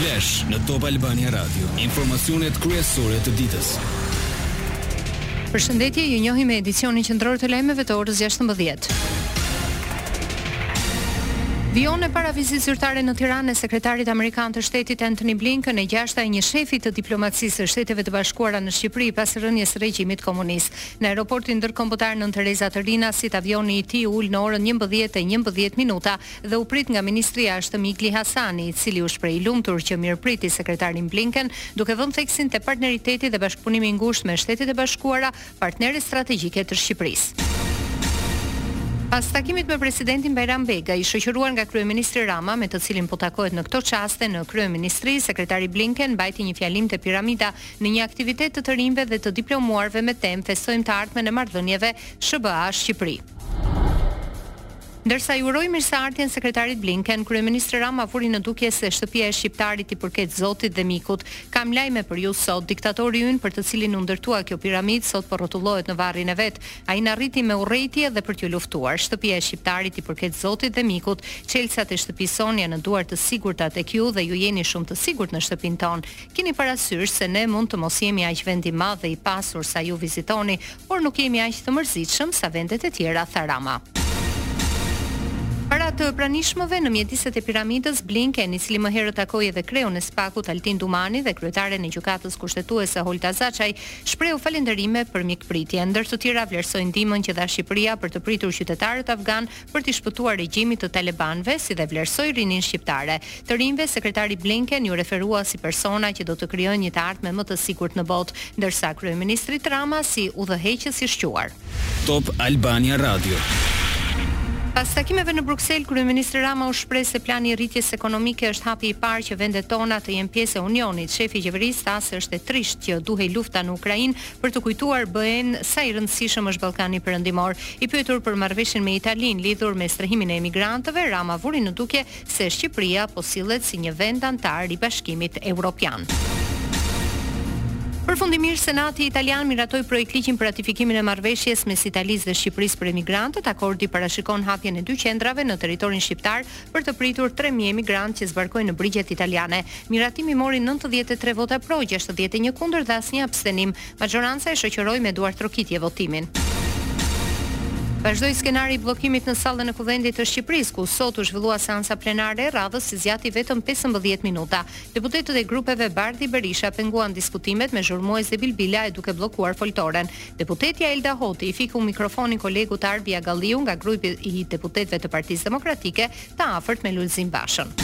Flash në Top Albania Radio, informacionet kryesore të ditës. Përshëndetje, ju njohim me edicionin qendror të lajmeve të orës 16. Vijon e para vizitë zyrtare në Tiranë e sekretarit amerikan të shtetit Antony Blinken e gjashta e një shefi të diplomacisë së Shteteve të Bashkuara në Shqipëri pas rënies së regjimit komunist. Në aeroportin ndërkombëtar Nënë Tereza të Rinasit, avioni i tij u ul në orën 11 e 11 minuta dhe u prit nga ministri i Jashtëm Igli Hasani, i cili u shpreh i lumtur që mirëpriti sekretarin Blinken, duke vënë theksin te partneriteti dhe bashkëpunimi i ngushtë me Shtetet e Bashkuara, partnere strategjike të Shqipërisë. Pas takimit me presidentin Bajram Begaj, i shoqëruar nga kryeministri Rama, me të cilin po takohet në këto çaste në kryeministri, sekretari Blinken mbajti një fjalim te Piramida në një aktivitet të të rinjve dhe të diplomuarve me temë Festojmë të ardhmen e marrëdhënieve SHBA-Shqipëri. Ndërsa i uroi mirëseardhjen sekretarit Blinken, kryeministri Rama vuri në dukje se shtëpia e shqiptarit i përket Zotit dhe mikut. Kam lajme për ju sot, diktatori ynë për të cilin u ndërtua kjo piramidë sot po rrotullohet në varrin e vet. Ai na rriti me urrejtje dhe për t'ju luftuar. Shtëpia e shqiptarit i përket Zotit dhe mikut. Çelësat e shtëpisë sonë janë në duar të sigurta tek ju dhe ju jeni shumë të sigurt në shtëpinë tonë. Keni parasysh se ne mund të mos jemi aq vend i madh dhe i pasur sa ju vizitoni, por nuk jemi aq të mërzitshëm sa vendet e tjera, tha Rama. Para të pranishmëve në mjediset e Piramidës, Blinken, i cili më herët takoi edhe kreun e SPAK-ut, Altin Dumani dhe kryetaren e Gjykatës Kushtetuese, Holta Zaçaj, shprehu falënderime për mikpritjen. Ndër të tjera vlerësoi ndihmën që dha Shqipëria për të pritur qytetarët afganë për t'i shpëtuar regjimit të talebanëve, si dhe vlerësoi rininë shqiptare. Të rinjve, Sekretari Blinken iu referua si persona që do të krijojnë një të ardhme më të sigurt në botë, ndërsa kryeministrit Rama si udhëheqës i shquar. Top Albania Radio. Pas takimeve në Bruksel, kryeministri Rama u shpreh se plani i rritjes ekonomike është hapi i parë që vendet tona të jenë pjesë e Unionit. Shefi i qeverisë tha se është e trishtë që duhej lufta në Ukrainë për të kujtuar BE-në se sa i rëndësishëm është Ballkani Perëndimor. I pyetur për marrëveshjen me Italinë lidhur me strehimin e emigrantëve, Rama vuri në dukje se Shqipëria po sillet si një vend anëtar i Bashkimit Evropian. Përfundimisht, Senati italian miratoi projektligjin për ratifikimin e marrëveshjes mes Italisë dhe Shqipërisë për emigrantët. Akordi parashikon hapjen e dy qendrave në territorin shqiptar për të pritur tre mijë emigrantë që zbarkojnë në brigjet italiane. Miratimi mori nëntëdhjetë e tre vota pro, gjashtëdhjetë e një kundër dhe asnjë abstenim. Maxhoranca e shoqëroi me duartrokitje votimin. Vazhdoi skenari i bllokimit në sallën e Kuvendit të Shqipërisë, ku sot u zhvillua seanca plenare e radhës që zgjati vetëm pesëmbëdhjetë minuta. Deputetët e grupeve Bardhi-Berisha penguan diskutimet me zhurmues dhe bilbila e duke bllokuar foltoren. Deputetja Elda Hoti i fiku mikrofonin kolegut Arbi Agalliu nga grupi i deputetëve të Partisë Demokratike të afërt me Lulzim Bashën.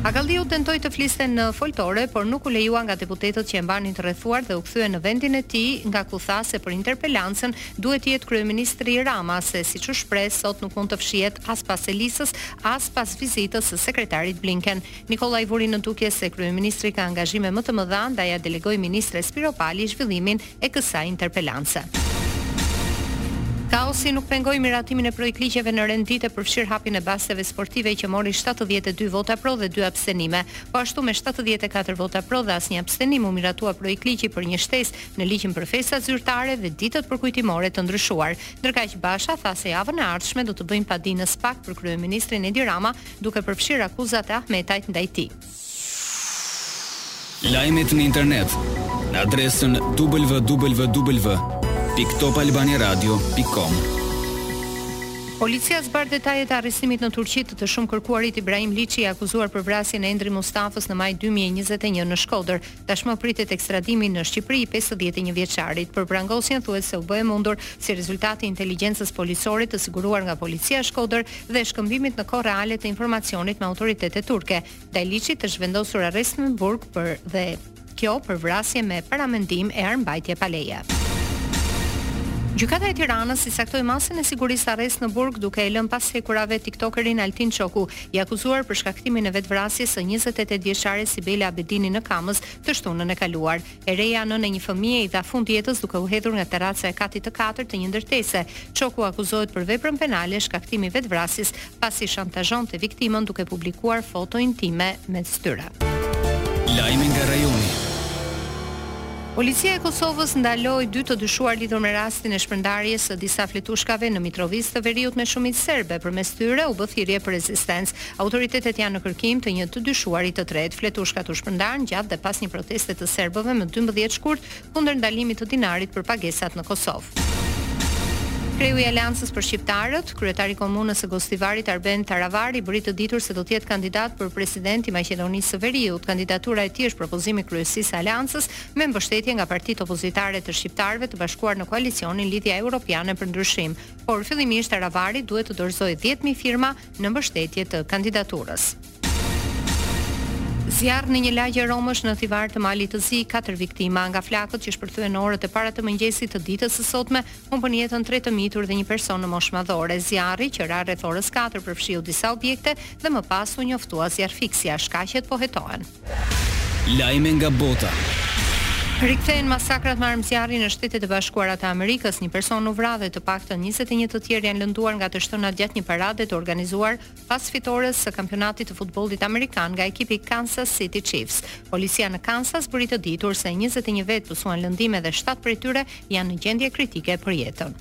Agalliu tentoi të fliste në foltore, por nuk u lejua nga deputetët që e mbanin të rrethuar dhe u kthye në vendin e tij, nga ku tha se për interpelancën duhet të jetë kryeministri Rama, se siç u shpreh sot nuk mund të fshihet as pas Elisës, as pas vizitës së sekretarit Blinken. Nikollaj vuri në dukje se kryeministri ka angazhime më të mëdha ndaj ia delegoi ministres Spiropali zhvillimin e kësaj interpelance. Kaosi nuk pengoi miratimin e projektligjeve në rend dite, përfshirë hapjen e basteve sportive që mori shtatëdhjetë e dy vota pro dhe dy abstenime. Po ashtu me shtatëdhjetë e katër vota pro dhe asnjë abstenim u miratua projektligji për një shtesë në Ligjin për festat zyrtare dhe ditët përkujtimore të ndryshuar. Ndërkaq Basha tha se javën e ardhshme do të bëjnë padi në SPAK për kryeministrin Edi Rama duke përfshirë akuzat e Ahmetajt ndaj tij. Lajmet në internet në adresën www.topalbaniradio.com. Policia zbardh detajet e arrestimit në Turqi të të shumëkërkuarit Ibrahim Liçi i akuzuar për vrasjen e Endri Mustafës në maj 2021 në Shkodër. Tashmë pritet ekstradimi në Shqipëri i pesëdhjetë e një vjeçarit. Për prangosjen thuhet se u bë e mundur si rezultat i inteligjencës policore të siguruar nga policia Shkodër dhe shkëmbimit në kohë reale të informacionit me autoritetet turke, ndaj Liçit është vendosur arrest në burg dhe kjo për vrasje me paramendim e armëmbajtje pa leje. Gjykata e Tiranës i caktoi masën e sigurisë arrest në burg duke e lënë pas hekurave tiktokerin Altin Çoku, i akuzuar për shkaktimin e vetëvrasjes së njëzet e tetë vjeçares Sibela Abedini në Kamëz të shtunën e kaluar. E reja, nënë e një fëmije, i dha fund jetës duke u hedhur nga terraca e katit të katërt të një ndërtese. Çoku akuzohet për veprën penale shkaktimi i vetëvrasjes, pasi shantazhonte viktimën duke publikuar foto intime mes tyre. Lajme nga rajoni. Policia e Kosovës ndaloi dy të dyshuar lidhur me rastin e shpërndarjes së disa fletushkave në Mitrovicë të Veriut me shumicë serbe, përmes tyre u bë thirrje për rezistencë. Autoritetet janë në kërkim të një të dyshuari të tretë. Fletushkat u shpërndarnë gjatë dhe pas një proteste të serbëve më dymbëdhjetë shkurt kundër ndalimit të dinarit për pagesat në Kosovë. Kreu i Aleancës për Shqiptarët, kryetari i Komunës së Gostivarit Arben Taravari bëri të ditur se do të jetë kandidat për president i Maqedonisë së Veriut. Kandidatura e tij është propozim i kryesisë së Aleancës me mbështetje nga partitë opozitare të shqiptarëve të bashkuar në koalicionin Lidhja Europiane për Ndryshim, por fillimisht Taravari duhet të dorëzojë dhjetë mijë firma në mbështetje të kandidaturës. Zjarr në një lagje romësh në Thivar të Malit të Zi, katër viktima nga flakët që shpërthyen në orët e para të mëngjesit të ditës së sotme, humbën jetën tre të mitur dhe një person në moshë madhore. Zjarri që ra rreth orës 4 përfshiu disa objekte dhe më pas u njoftua zjarrfikësja, shkaqet po hetohen. Lajme nga bota. Rikthehen masakrat me armë zjarri në Shtetet e Bashkuara të Amerikës, një person u vra dhe të paktën 21 të tjerë janë lënduar nga të shtënat gjatë një parade të organizuar pas fitores së kampionatit të futbollit amerikan nga ekipi i Kansas City Chiefs. Policia në Kansas bëri të ditur se 21 vetë pësuan lëndime dhe 7 prej tyre janë në gjendje kritike për jetën.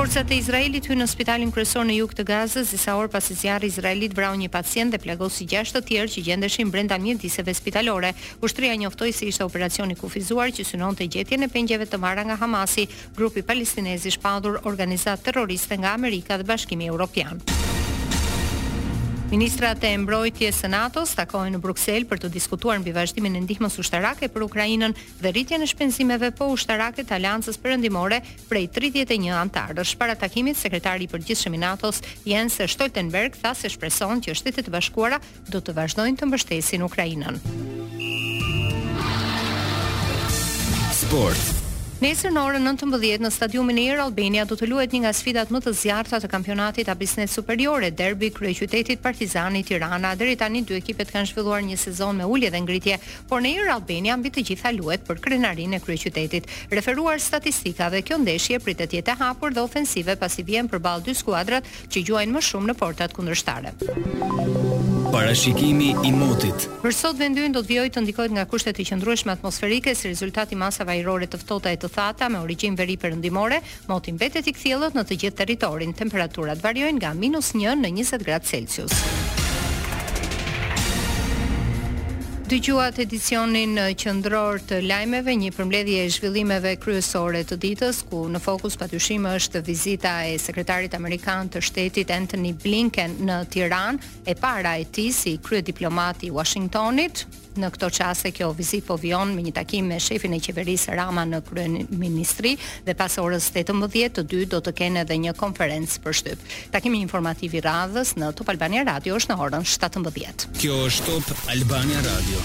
Forcat e Izraelit hynë në spitalin kryesor në jug të Gazës disa orë pasi zjarri izraelit vrau një pacient dhe plagosi gjashtë të tjerë që gjendeshin brenda mjediseve spitalore. Ushtria njoftoi se ishte operacion i kufizuar që synonte gjetjen e pengjeve të marra nga Hamasi, Grupi palestinez i shpallur organizatë terroriste nga Amerika dhe Bashkimi Evropian. Ministrat e Mbrojtjes së NATO-s takohen në Bruksel për të diskutuar mbi vazhdimin e ndihmës ushtarake për Ukrainën dhe rritjen e shpenzimeve po ushtarake të Aleancës Perëndimore prej 31 anëtarësh. Para takimit, sekretari i përgjithshëm i NATO-s, Jens Stoltenberg, tha se shpreson që Shtetet e Bashkuara do të vazhdojnë të mbështesin Ukrainën. Sport. Nesër në orën 19 në stadiumin Air Albania do të luhet një nga sfidat më të zjarrta të kampionatit Abissnet Superiore, derbi i kryeqytetit Partizani Tirana. Deri tani dy ekipet kanë zhvilluar një sezon me ulje dhe ngritje, por në Air Albania mbi të gjitha luhet për krenarinë e kryeqytetit. Referuar statistikave, kjo ndeshje pritet të jetë e hapur dhe ofensive pasi vë përballë dy skuadrat që gjuajnë më shumë në portat kundërshtare. Parashikimi i motit. Për sot vendi ynë do të vijojë të ndikohet nga kushtet e qëndrueshme atmosferike si rezultat i masave ajrore të ftohta e të thata me origjinë veriperëndimore, moti mbetet i kthjellët në të gjithë territorin, temperaturat variojnë nga minus një në njëzet gradë Celsius. Dëgjuat edicionin qendror të lajmeve, një përmbledhje e zhvillimeve kryesore të ditës. ku në fokus padyshim është vizita e sekretarit amerikan të shtetit Anthony Blinken në Tiranë, e para e tij si kryediplomat i Washingtonit. Në këto çaste kjo vizitë po vijon me një takim me shefin e qeverisë Rama në kryeministri dhe pas orës 18 të dy do të kenë edhe një konferencë për shtyp. Takimi informativ i radhës në Top Albania Radio është në orën 17. Kjo është Top Albania Radio.